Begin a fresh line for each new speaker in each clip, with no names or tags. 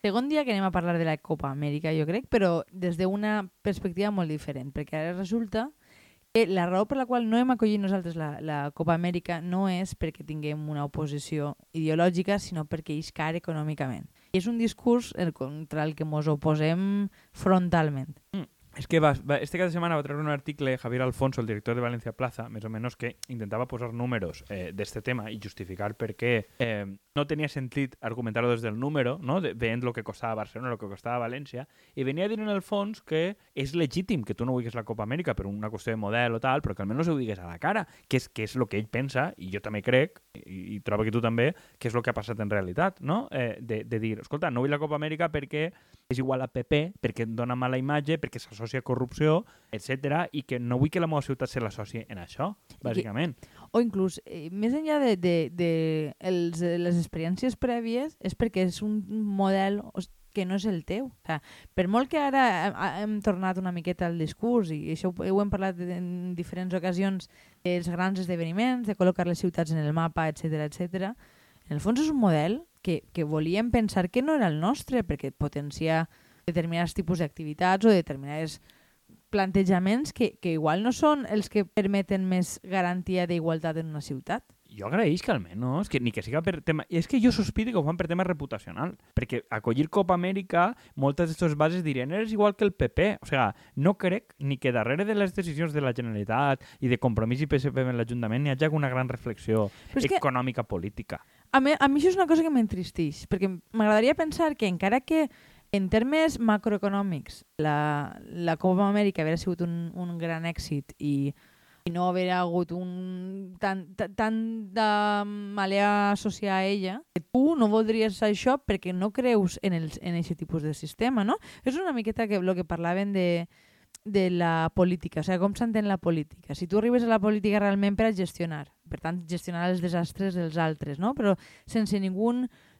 Segon dia que anem a parlar de la Copa Amèrica, jo crec, però des d'una perspectiva molt diferent, perquè ara resulta que la raó per la qual no hem acollit nosaltres la, la Copa Amèrica no és perquè tinguem una oposició ideològica, sinó perquè és car econòmicament. I és un discurs el contra el que ens oposem frontalment.
Mm. Es que va, va, este cada semana va a traer un article Javier Alfonso, el director de Valencia Plaza, més o menos, que intentava posar números eh, d'este tema i justificar per què eh, no tenia sentit argumentar-ho des número, no? de, veient el que costava Barcelona, el que costava València, i venia a dir en el fons que és legítim que tu no vulguis la Copa Amèrica per una qüestió de model o tal, però que almenys ho digues a la cara, que és, que és el que ell pensa, i jo també crec, i, i trobo que tu també, que és el que ha passat en realitat, no? Eh, de, de dir, no vull la Copa Amèrica perquè és igual a PP, perquè em dona mala imatge, perquè s'associa a corrupció, etc i que no vull que la meva ciutat se l'associ en això, bàsicament.
O inclús, eh, més enllà de, de, de els, les experiències prèvies, és perquè és un model que no és el teu. O sea, per molt que ara hem tornat una miqueta al discurs, i això ho hem parlat en diferents ocasions, els grans esdeveniments, de col·locar les ciutats en el mapa, etc etc. en el fons és un model que, que volíem pensar que no era el nostre, perquè potencia determinats tipus d'activitats o determinades plantejaments que, que igual no són els que permeten més garantia d'igualtat en una ciutat.
Jo agraeix que almenys, que ni que siga per tema... I és que jo sospito que ho fan per tema reputacional, perquè acollir Copa Amèrica, moltes d'aquestes bases dirien és igual que el PP. O sigui, no crec ni que darrere de les decisions de la Generalitat i de compromís i PSP en l'Ajuntament n'hi hagi una gran reflexió econòmica que, política.
A mi, a mi això és una cosa que m'entristeix, perquè m'agradaria pensar que encara que en termes macroeconòmics, la, la Copa Amèrica hauria sigut un, un gran èxit i, no haver hagut un, tant, tant de malea associar a ella, que tu no voldries això perquè no creus en aquest en tipus de sistema, no? És una miqueta que el que parlaven de, de la política, o sigui, com s'entén la política. Si tu arribes a la política realment per a gestionar, per tant, gestionar els desastres dels altres, no? però sense ningú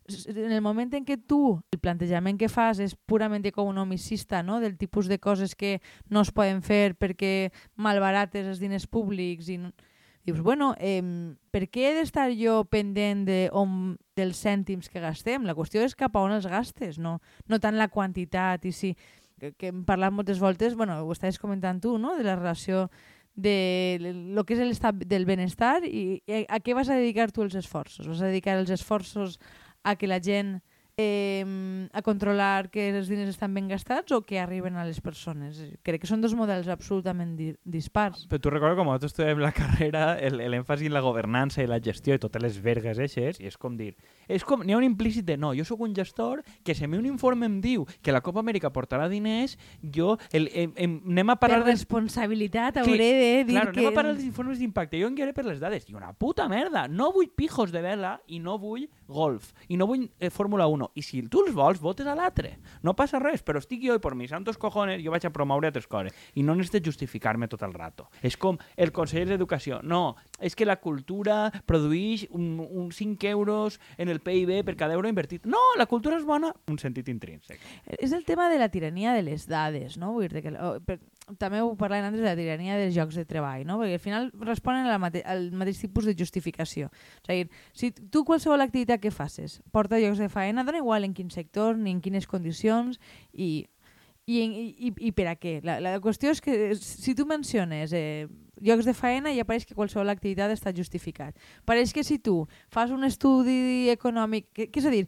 en el moment en què tu el plantejament que fas és purament economicista, no? del tipus de coses que no es poden fer perquè malbarates els diners públics i dius, bueno, eh, per què he d'estar jo pendent de on, dels cèntims que gastem? La qüestió és cap a on els gastes, no, no tant la quantitat i si, que, que hem parlat moltes voltes, bueno, ho estaves comentant tu, no? de la relació de lo que és l'estat del benestar i a què vas a dedicar tu els esforços? Vas a dedicar els esforços a que la gent eh, a controlar que els diners estan ben gastats o que arriben a les persones. Crec que són dos models absolutament di dispars.
Però tu recordes com nosaltres estudiem la carrera l'èmfasi en la governança i la gestió i totes les vergues eixes i és com dir, és com, n'hi ha un implícit de no, jo sóc un gestor que si a mi un informe em diu que la Copa Amèrica portarà diners, jo el, em, em, anem a parlar...
Per responsabilitat de... hauré de dir
claro,
que...
anem a parlar dels informes d'impacte, jo enviaré per les dades. I una puta merda, no vull pijos de vela i no vull golf i no vull eh, Fórmula 1 i si tu els vols, votes a l'altre. No passa res, però estic jo i per mis santos cojones jo vaig a promoure altres coses i no necessito justificar-me tot el rato. És com el conseller d'Educació. No, és que la cultura produeix un, un 5 euros en el PIB per cada euro invertit. No, la cultura és bona, un sentit intrínsec.
És el tema de la tirania de les dades, no? Vull dir que, oh, per, també ho parlàvem antes de la tirania dels jocs de treball, no? perquè al final responen al mate al mateix tipus de justificació. O sigui, si tu qualsevol activitat que facis porta llocs de faena, dona igual en quin sector ni en quines condicions i, i, i, i per a què. La, la qüestió és que si tu menciones eh, llocs de faena ja pareix que qualsevol activitat està justificat. Pareix que si tu fas un estudi econòmic, que, que és a dir,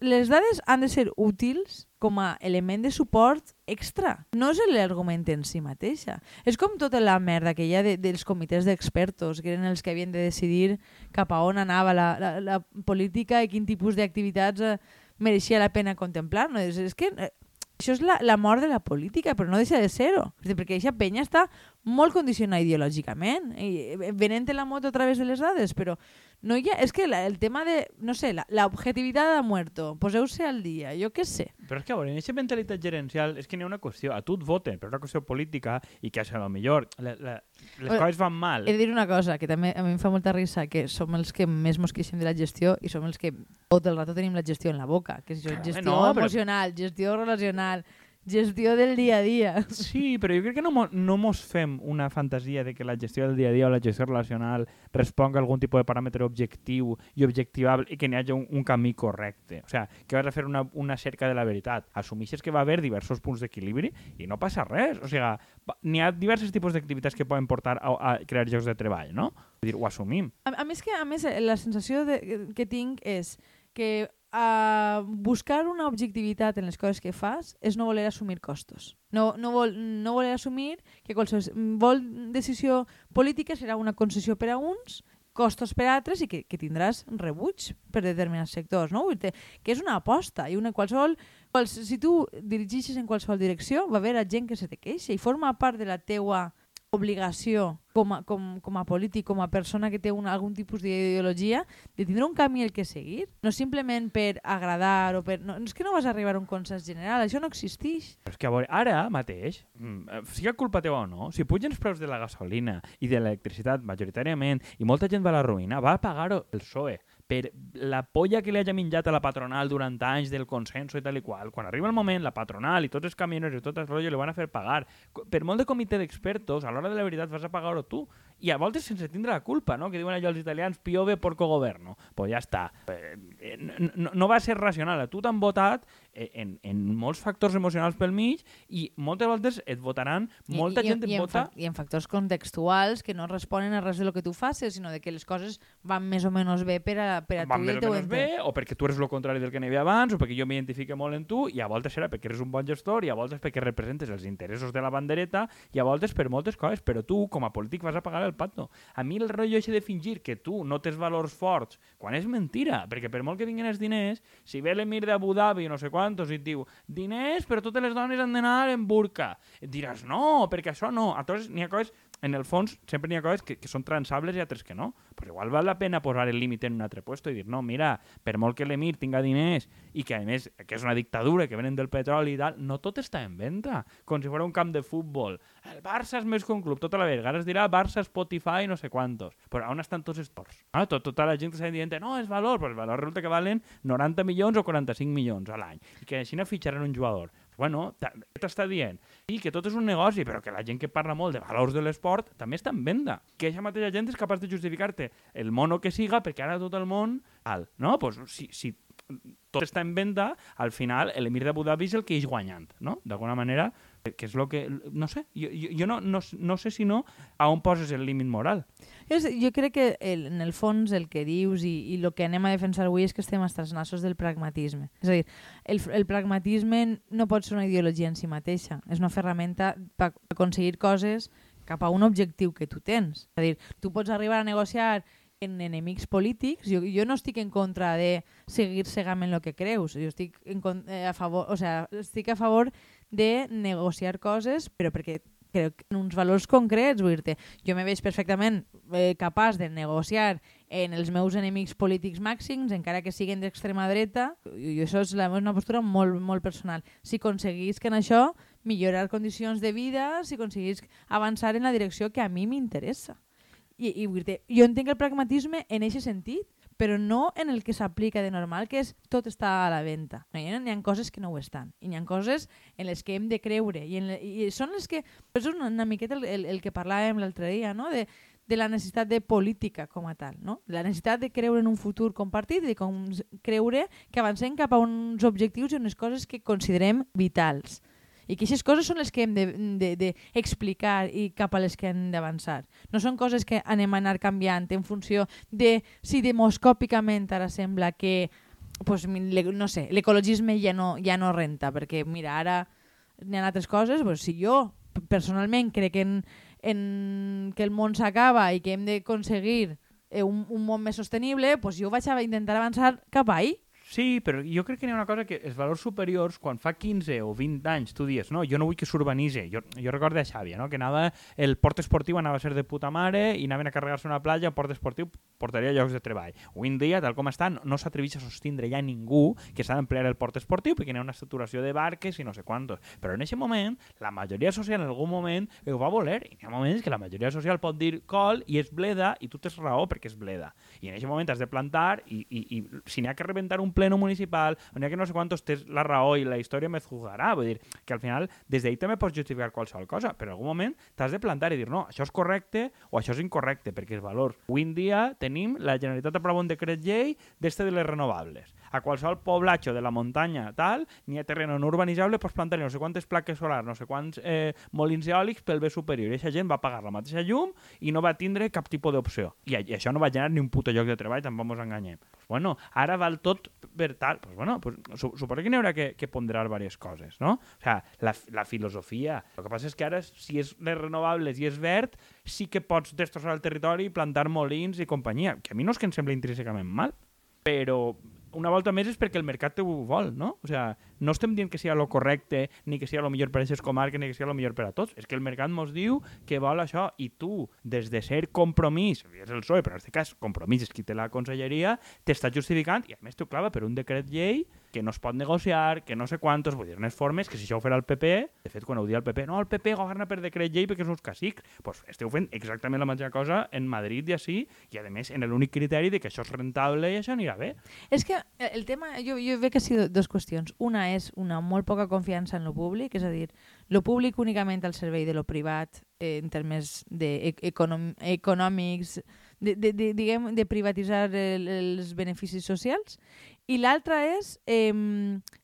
les dades han de ser útils com a element de suport extra. No és l'argument en si mateixa. És com tota la merda que hi ha de, dels comitès d'expertos, que eren els que havien de decidir cap a on anava la, la, la política i quin tipus d'activitats eh, mereixia la pena contemplar. No? És, és que eh, això és la, la mort de la política, però no deixa de ser-ho. Perquè aquesta penya està molt condicionada ideològicament, i, venent la moto a través de les dades, però no hi ha, és que la, el tema de, no sé, objetivitat ha muerto, poseu-se al dia, jo què sé.
Però és que, a veure, en aquesta mentalitat gerencial és que n'hi ha una qüestió, a tu et voten, però una qüestió política i que a lo millor la, la, les coses van mal.
He de dir una cosa, que també a mi em fa molta risa, que som els que més mos queixem de la gestió i som els que tot el rato tenim la gestió en la boca, que és gestió no, però... emocional, gestió relacional, gestió del dia a dia.
Sí, però jo crec que no, mo, no mos fem una fantasia de que la gestió del dia a dia o la gestió relacional responga a algun tipus de paràmetre objectiu i objectivable i que n'hi hagi un, un camí correcte. O sigui, que vas a fer una, una cerca de la veritat. Assumixes que va haver diversos punts d'equilibri i no passa res. O sigui, n'hi ha diversos tipus d'activitats que poden portar a, a crear llocs de treball, no? Vull dir, ho assumim.
A, a més que a més la sensació de, que tinc és que uh, buscar una objectivitat en les coses que fas és no voler assumir costos. No, no, vol, no voler assumir que qualsevol decisió política serà una concessió per a uns costos per a altres i que, que tindràs rebuig per determinats sectors, no? Que és una aposta i una qualsevol... Quals, si tu dirigixes en qualsevol direcció, va haver gent que se te queixa i forma part de la teua obligació com a, com, com a polític, com a persona que té un, algun tipus d'ideologia, de tindre un camí el que seguir. No simplement per agradar o per... No, és que no vas arribar a un consens general, això no existeix.
Però és que veure, ara mateix, mm, eh, sigui culpa teva o no, si pugen els preus de la gasolina i de l'electricitat majoritàriament i molta gent va a la ruïna, va a pagar-ho el PSOE per la polla que li hagi menjat a la patronal durant anys del consenso i tal i qual, quan arriba el moment, la patronal i tots els camioners i tot el rotllo li van a fer pagar. Per molt de comitè d'expertos, a l'hora de la veritat vas a pagar-ho tu. I a voltes sense tindre la culpa, no? Que diuen allò els italians, piove porco governo. Pues ja està. Eh, no, no va ser racional. A tu t'han votat eh, en, en molts factors emocionals pel mig i moltes voltes et votaran, molta
I,
gent
i,
et
i
vota...
En I en factors contextuals que no responen a res de lo que tu facis, sinó de que les coses van més o menys bé per a, per a
van
tu i el
o
teu
menys bé, o perquè tu eres el contrari del que n'hi havia abans, o perquè jo m'identifique molt en tu, i a voltes serà perquè eres un bon gestor, i a voltes perquè representes els interessos de la bandereta, i a voltes per moltes coses, però tu, com a polític, vas a pagar el pato. A mi el rotllo així de fingir que tu no tens valors forts, quan és mentira, perquè per molt que vinguin els diners, si ve l'emir d'Abu Dhabi no sé quantos i et diu diners, però totes les dones han d'anar en burca, et diràs no, perquè això no. Aleshores, n'hi ha coses en el fons sempre n'hi ha coses que, que són transables i altres que no. Pues igual val la pena posar el límit en un altre puesto i dir, no, mira, per molt que l'emir tinga diners i que a més que és una dictadura, que venen del petroli i tal, no tot està en venda, com si fos un camp de futbol. El Barça és més que un club, tota la vegada. Es dirà Barça, Spotify, no sé quantos. Però on estan tots els ports? Ah, tot, tota la gent que està dient, no, és valor, però el valor resulta que valen 90 milions o 45 milions a l'any. I que així no fitxaran un jugador bueno, t'està dient sí, que tot és un negoci, però que la gent que parla molt de valors de l'esport també està en venda. Que aquesta mateixa gent és capaç de justificar-te el mono que siga perquè ara tot el món... Al, no? Pues, si, si tot està en venda, al final l'emir d'Abu Dhabi és el que és guanyant, no? D'alguna manera, que és el que... No sé, jo, jo no, no, no sé si no a on poses el límit moral.
És, jo crec que el, en el fons el que dius i, i el que anem a defensar avui és que estem als nassos del pragmatisme. És a dir, el, el pragmatisme no pot ser una ideologia en si mateixa, és una ferramenta per aconseguir coses cap a un objectiu que tu tens. És a dir, tu pots arribar a negociar en enemics polítics, jo, jo no estic en contra de seguir cegament el que creus, jo estic, en, eh, a favor, o sea, estic a favor de negociar coses, però perquè crec en uns valors concrets, vull dir-te, jo me veig perfectament eh, capaç de negociar en els meus enemics polítics màxims, encara que siguin d'extrema dreta, i això és la, una postura molt, molt personal. Si aconseguís que en això millorar condicions de vida, si aconseguís avançar en la direcció que a mi m'interessa. I, i jo entenc el pragmatisme en aquest sentit, però no en el que s'aplica de normal, que és tot està a la venda. No, hi, ha, hi ha coses que no ho estan, i hi ha coses en les que hem de creure, i, en, i són les que... És una, una miqueta el, el, el que parlàvem l'altre dia, no? de, de la necessitat de política com a tal, no? la necessitat de creure en un futur compartit i com creure que avancem cap a uns objectius i unes coses que considerem vitals i que aquestes coses són les que hem d'explicar de, de, de i cap a les que hem d'avançar. No són coses que anem a anar canviant en funció de si demoscòpicament ara sembla que pues, no sé, l'ecologisme ja, no, ja no renta, perquè mira, ara n'hi ha altres coses, pues, si jo personalment crec en, en que el món s'acaba i que hem d'aconseguir eh, un, un món més sostenible, pues jo vaig a intentar avançar cap ahí
Sí, però jo crec que hi ha una cosa que els valors superiors, quan fa 15 o 20 anys tu dius, no, jo no vull que s'urbanitzi. Jo, jo recordo a Xàbia, no? que anava, el port esportiu anava a ser de puta mare i anaven a carregar-se una platja, el port esportiu portaria llocs de treball. Avui en dia, tal com està, no, no s'atreveix a sostindre ja ningú que s'ha d'emplear el port esportiu perquè hi ha una saturació de barques i no sé quantos. Però en aquest moment, la majoria social en algun moment ho va voler. I hi ha moments que la majoria social pot dir col i és bleda i tu tens raó perquè és bleda. I en aquest moment has de plantar i, i, i si n'hi ha que rebentar un pleno municipal, on hi ha que no sé quantos tens la raó i la història me juzgarà. Vull dir, que al final, des d'ahir també pots justificar qualsevol cosa, però en algun moment t'has de plantar i dir, no, això és correcte o això és incorrecte, perquè els valors. Avui en dia tenim, la Generalitat aprova un decret llei d'este de les renovables. A qualsevol poblatge de la muntanya, tal, n'hi ha terreno no urbanitzable, pots plantar no sé quantes plaques solars, no sé quants eh, molins eòlics pel bé superior. I aquesta gent va pagar la mateixa llum i no va tindre cap tipus d'opció. I, I això no va generar ni un puto lloc de treball, tampoc ens enganyem. Pues bueno, ara val tot per tal. Pues bueno, pues, su suposo que n'hi haurà que, que ponderar diverses coses, no? O sea, la, la filosofia. El que passa és que ara, si és les renovables i és verd, sí que pots destrossar el territori, plantar molins i companyia, que a mi no és que em sembla intrínsecament mal, però una volta més és perquè el mercat ho vol, no? O sea, no estem dient que sigui lo correcte, ni que sigui lo millor per a aquestes comarques, ni que sigui lo millor per a tots. És que el mercat mos diu que vol això, i tu, des de ser compromís, és el PSOE, però en aquest cas compromís és qui té la conselleria, t'està justificant, i a més t'ho clava per un decret llei que no es pot negociar, que no sé quantos, vull dir, unes formes que si això ho farà el PP, de fet, quan ho dia el PP, no, el PP governa per decret llei perquè és uns cacics, doncs pues esteu fent exactament la mateixa cosa en Madrid i així, i a més en l'únic criteri de que això és rentable i això anirà bé.
És que el tema, jo, jo veig que sigut dues qüestions. Una és una molt poca confiança en lo públic, és a dir, lo públic únicament al servei de lo privat eh, en termes de e, econòmics, de, de, de, diguem, de privatitzar el, els beneficis socials i l'altra és eh,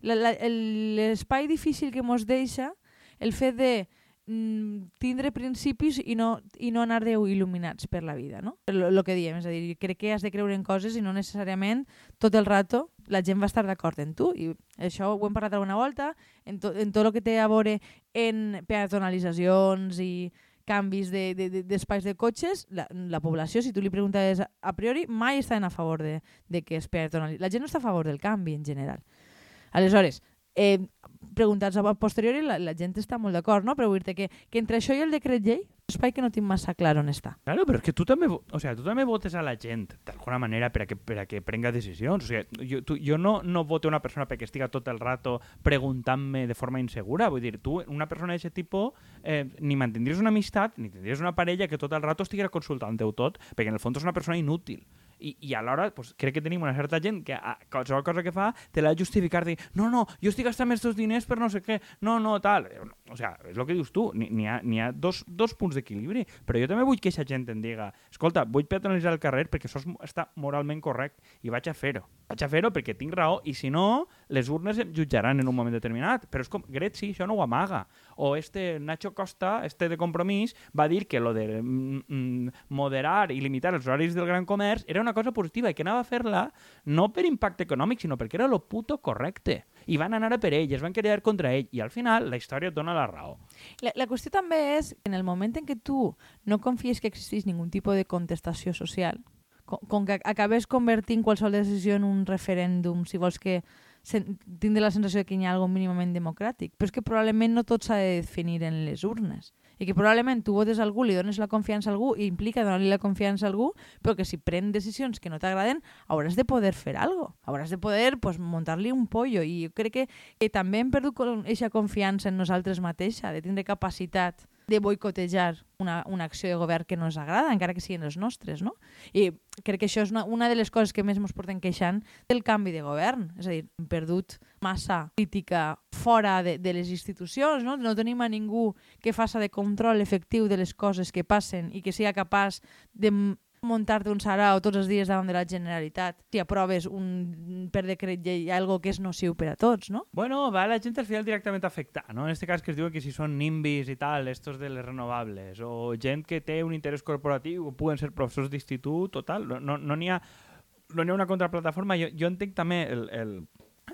l'espai difícil que mos deixa el fet de mm, tindre principis i no, i no anar Déu il·luminats per la vida, no? El que diem, és a dir, crec que has de creure en coses i no necessàriament tot el rato la gent va estar d'acord en tu i això ho hem parlat alguna volta en, to, en tot el que té a veure en peatonalitzacions i canvis d'espais de, de, de, de cotxes, la, la població, si tu li preguntes a priori, mai està a favor de, de que es peatonalitzi. La gent no està a favor del canvi en general. Aleshores, eh, preguntats a posteriori, la, la gent està molt d'acord, no? però vull dir que, que entre això i el decret llei, espai que no tinc massa clar on està.
Claro, però és que tu també, o sea, tu també votes a la gent d'alguna manera per a que, per a que prenga decisions. O sea, jo, tu, jo no, no voto una persona perquè estiga tot el rato preguntant-me de forma insegura. Vull dir, tu, una persona d'aquest tipus, eh, ni mantindries una amistat, ni tindries una parella que tot el rato estiguera consultant-teu tot, perquè en el fons és una persona inútil. I, i alhora pues, crec que tenim una certa gent que a qualsevol cosa que fa te l'ha de justificar, dir, no, no, jo estic gastant teus diners per no sé què, no, no, tal. O sea, és el que dius tu, n'hi ha, ha dos, dos punts d'equilibri, però jo també vull que aquesta gent em diga escolta, vull peatonalitzar el carrer perquè això està moralment correcte i vaig a fer-ho. Vaig a fer-ho perquè tinc raó i si no, les urnes em jutjaran en un moment determinat. Però és com, Gret sí, això no ho amaga. O este Nacho Costa, este de compromís, va dir que lo de mm, mm, moderar i limitar els horaris del gran comerç era una cosa positiva i que anava a fer-la no per impacte econòmic, sinó perquè era lo puto correcte. I van anar a per ell, es van querer contra ell, i al final la història et dona la raó.
La, la qüestió també és, en el moment en què tu no confies que existís ningun tipus de contestació social, com, com que acabes convertint qualsevol decisió en un referèndum, si vols que tindre la sensació que hi ha alguna mínimament democràtic. Però és que probablement no tot s'ha de definir en les urnes i que probablement tu votes algú, li dones la confiança a algú i implica donar-li la confiança a algú, però que si pren decisions que no t'agraden, hauràs de poder fer algo. Hauràs de poder pues, muntar-li un pollo i jo crec que, que també hem perdut aquesta confiança en nosaltres mateixa, de tindre capacitat de boicotejar una, una acció de govern que no ens agrada, encara que siguin els nostres, no? I crec que això és una, una de les coses que més ens porten queixant del canvi de govern. És a dir, hem perdut massa crítica fora de, de les institucions, no? No tenim a ningú que faça de control efectiu de les coses que passen i que sigui capaç de muntar-te un sarau tots els dies davant de la Generalitat si aproves un, per decret llei algo que és nociu per a tots, no?
Bueno, va la gent al final directament afectar, no? En este cas que es diu que si són nimbis i tal, estos de les renovables, o gent que té un interès corporatiu, o puguen ser professors d'institut o tal, no n'hi no, no ha no hi ha una contraplataforma. Jo, jo entenc també el, el,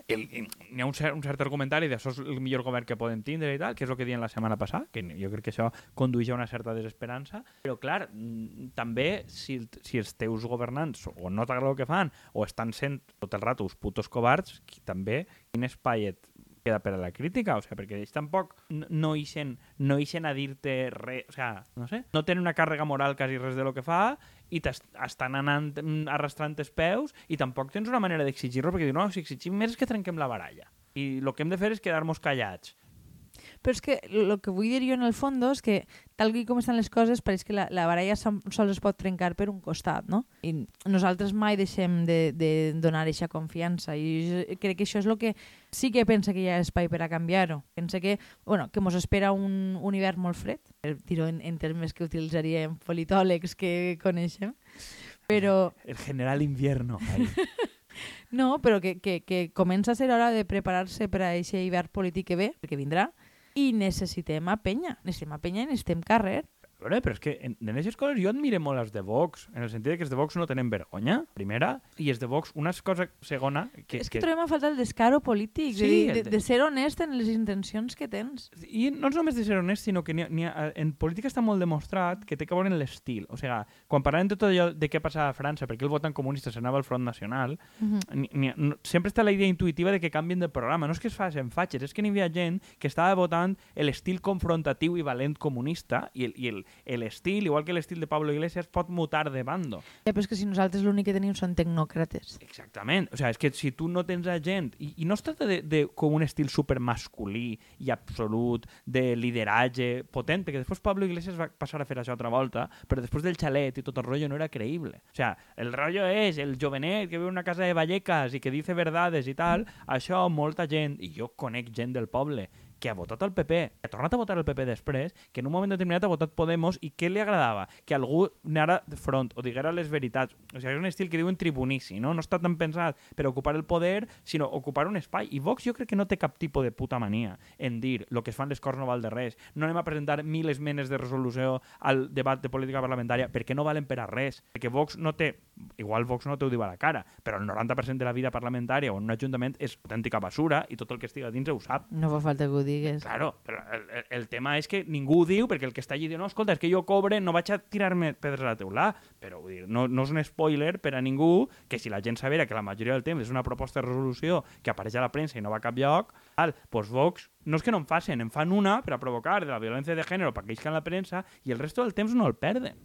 hi ha un cert, un cert argumentari de això és el millor govern que poden tindre i tal, que és el que diuen la setmana passada, que jo crec que això condueix a una certa desesperança, però clar, mm, també si, si els teus governants o no t'agrada el que fan o estan sent tot el rato uns putos covards, també quin espai et queda per a la crítica, o sigui, perquè ells tampoc no ixen, no ixen a dir-te res, o sigui, no sé, no tenen una càrrega moral quasi res de lo que fa i t'estan anant mm, arrastrant els peus i tampoc tens una manera d'exigir-lo perquè diu, no, si exigim més és que trenquem la baralla. I el que hem de fer és quedar-nos callats.
Però és que el que vull dir jo en el fons és que tal com estan les coses pareix que la, la baralla sols es pot trencar per un costat, no? I nosaltres mai deixem de, de donar aquesta confiança i crec que això és el que sí que pensa que hi ha espai per a canviar-ho. Pensa que, bueno, que mos espera un, un hivern molt fred, dir-ho en, en termes que utilitzaríem politòlegs que coneixem, però
El general invierno. ahí.
no, però que, que, que comença a ser hora de preparar-se per a aquest hivern polític que ve, perquè vindrà, i necessitem a penya, necessitem a penya i necessitem carrer.
Veure, però és que en, en aquestes coses jo admire molt els de Vox, en el sentit de que els de Vox no tenen vergonya, primera, i els de Vox, una cosa segona... Que,
és que, trobem a faltar el descaro polític,
Sí,
de, de,
de-
ser honest en les intencions que tens.
I no és només de ser honest, sinó que n'hi ha, n'hi ha, en política està molt demostrat que té que veure en l'estil. O sigui, quan parlem de tot allò de què passava a França, perquè el votant comunista s'anava al Front Nacional,
Uh -huh.
n'hi ha- no, sempre està la idea intuïtiva de que canvien de programa. No és que es facin fatxes, és que n'hi havia gent que estava votant l'estil confrontatiu i valent comunista i el- i el- l'estil, igual que l'estil de Pablo Iglesias, pot mutar de bando.
Ja, però és que si nosaltres l'únic que tenim són tecnòcrates.
Exactament. O sigui, és que si tu no tens a gent... I, i no es tracta de, de com un estil supermasculí i absolut, de lideratge potent, perquè després Pablo Iglesias va passar a fer això altra volta, però després del xalet i tot el rotllo no era creïble. O sigui, el rotllo és el jovenet que viu en una casa de Vallecas i que dice verdades i tal, això molta gent, i jo conec gent del poble, que ha votat al PP, que ha tornat a votar el PP després, que en un moment determinat ha votat Podemos i què li agradava? Que algú anara de front o diguera les veritats. O sigui, és un estil que diuen tribunici, no? No està tan pensat per ocupar el poder, sinó ocupar un espai. I Vox jo crec que no té cap tipus de puta mania en dir el que es fan les Corts no val de res. No anem a presentar mil esmenes de resolució al debat de política parlamentària perquè no valen per a res. Perquè Vox no té, igual Vox no t'ho diu a la cara, però el 90% de la vida parlamentària o en un ajuntament és autèntica basura i tot el que estiga dins ho sap.
No fa falta que ho digues.
Claro, però el, el, tema és que ningú ho diu perquè el que està allí diu, no, escolta, és que jo cobre, no vaig a tirar-me pedres a la teulà, però vull dir, no, no és un spoiler per a ningú que si la gent sabera que la majoria del temps és una proposta de resolució que apareix a la premsa i no va a cap lloc, tal, doncs Vox no és que no en facin, en fan una per a provocar de la violència de gènere per que isca en la premsa i el resto del temps no el perden.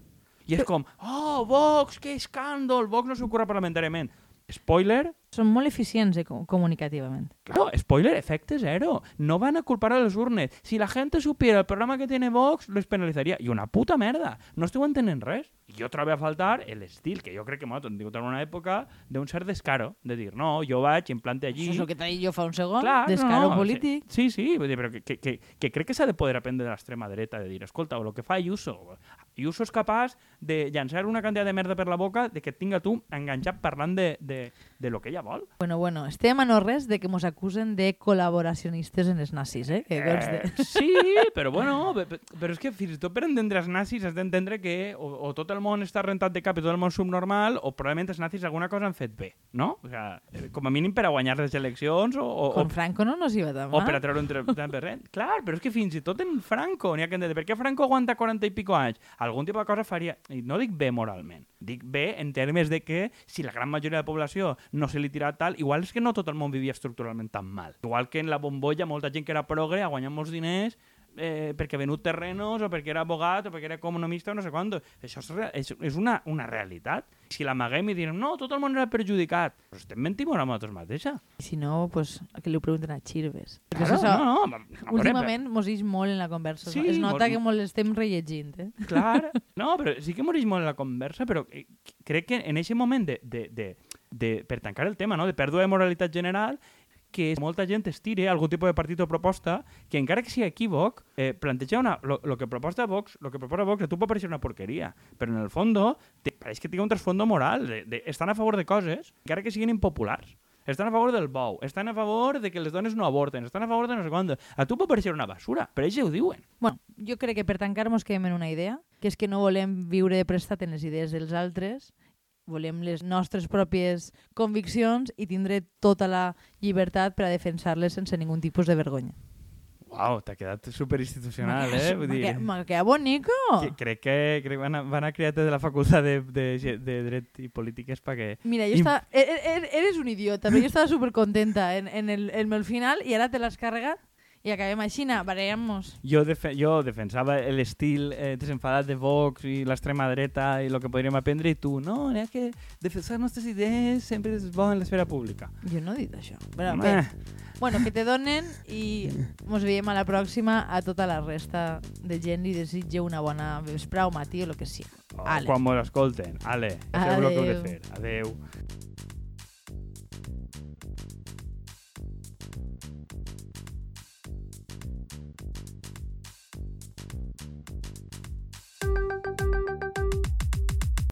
I és com, oh, Vox, que escàndol, Vox no s'ocorre parlamentàriament. Spoiler,
Són molt eficients eh, com- comunicativament.
Claro, spoiler, efecte zero. No van a culpar a les urnes. Si la gente supiera el programa que tiene Vox, les penalitzaria. I una puta merda. No esteu entenent res. I jo trobo a faltar l'estil, que jo crec que m'ha tingut en una època d'un cert descaro, de dir, no, jo vaig, em plante allí...
Això és el que t'he dit jo fa un segon,
Clar,
descaro
no,
polític.
Sí, sí, vull dir, però que, que, que, que crec que s'ha de poder aprendre de l'extrema dreta, de dir, escolta, el que fa Ayuso, Ayuso és capaç de llançar una quantitat de merda per la boca de que et tinga tu enganxat parlant de, de, de lo que ella vol.
Bueno, bueno, estem a no res de que mos acusen de col·laboracionistes en els nazis, eh? Que conste.
Eh, sí, però bueno, pe- pe- però és que fins i tot per entendre els nazis has d'entendre que o, o tot el món està rentat de cap i tot el món subnormal o probablement els nazis alguna cosa han fet bé, no? O sigui, com a mínim per a guanyar les eleccions o, o,
Con Franco no nos iba tan
o per a
mal.
treure un 30%. Clar, però és que fins i tot en Franco n'hi ha que entendre. Per què Franco aguanta 40 i pico anys? Algun tipus de cosa faria. I no dic bé moralment. Dic bé en termes de que si la gran majoria de la població no se li tira tal, igual és que no tot el món vivia estructuralment tan mal. Igual que en la bombolla molta gent que era progre ha guanyat molts diners eh, perquè ha venut terrenos o perquè era abogat o perquè era economista o no sé quant. Això és, és, és una, una realitat. Si l'amaguem i direm, no, tot el món era perjudicat, però estem mentint a nosaltres mateixa.
Si no, pues, que li ho pregunten a. Perquè
Claro,
això,
no, no, veure,
últimament mos ix molt en la conversa.
Sí,
no? Es nota
molt-
que molt estem rellegint, eh?
Clar, no, però sí que moreix molt en la conversa, però eh, crec que en aquest moment de, de, de, de, per tancar el tema, no? de pèrdua de moralitat general, que molta gent estire algun tipus de partit o proposta que encara que sigui equívoc, eh, planteja una, lo, lo que proposta Vox, lo que proposa Vox, a tu pot parecer una porqueria, però en el fondo te, pareix que té un trasfondo moral, de, de, estan a favor de coses, encara que siguin impopulars. Estan a favor del bou, estan a favor de que les dones no avorten, estan a favor de no sé quant. A tu pot parecer una basura, però ells ho diuen.
Bueno, jo crec que per tancar mos quedem en una idea, que és que no volem viure de prestat en les idees dels altres, volem les nostres pròpies conviccions i tindre tota la llibertat per a defensar-les sense ningun tipus de vergonya.
Uau, t'ha quedat superinstitucional, eh? Vull dir,
M'ha quedat bonico!
que, crec que, crec van, a, van a crear de la facultat de, de, de dret i polítiques perquè...
Mira, jo estava... e- e- Eres un idiota, però jo estava supercontenta en, en, el, en el final i ara te l'has carregat. I acabem així, barallem-nos.
Jo, defe jo defensava l'estil eh, desenfadat de Vox i l'extrema dreta i el que podríem aprendre i tu, no, n'hi ha que defensar nostres idees sempre és bo en l'esfera pública.
Jo no he dit això. Però, bé, bueno, que te donen i ens veiem a la pròxima a tota la resta de gent i desitge una bona vesprà o matí o el que sigui.
Oh, quan mos escolten. Ale, això és el que heu de fer. Adeu.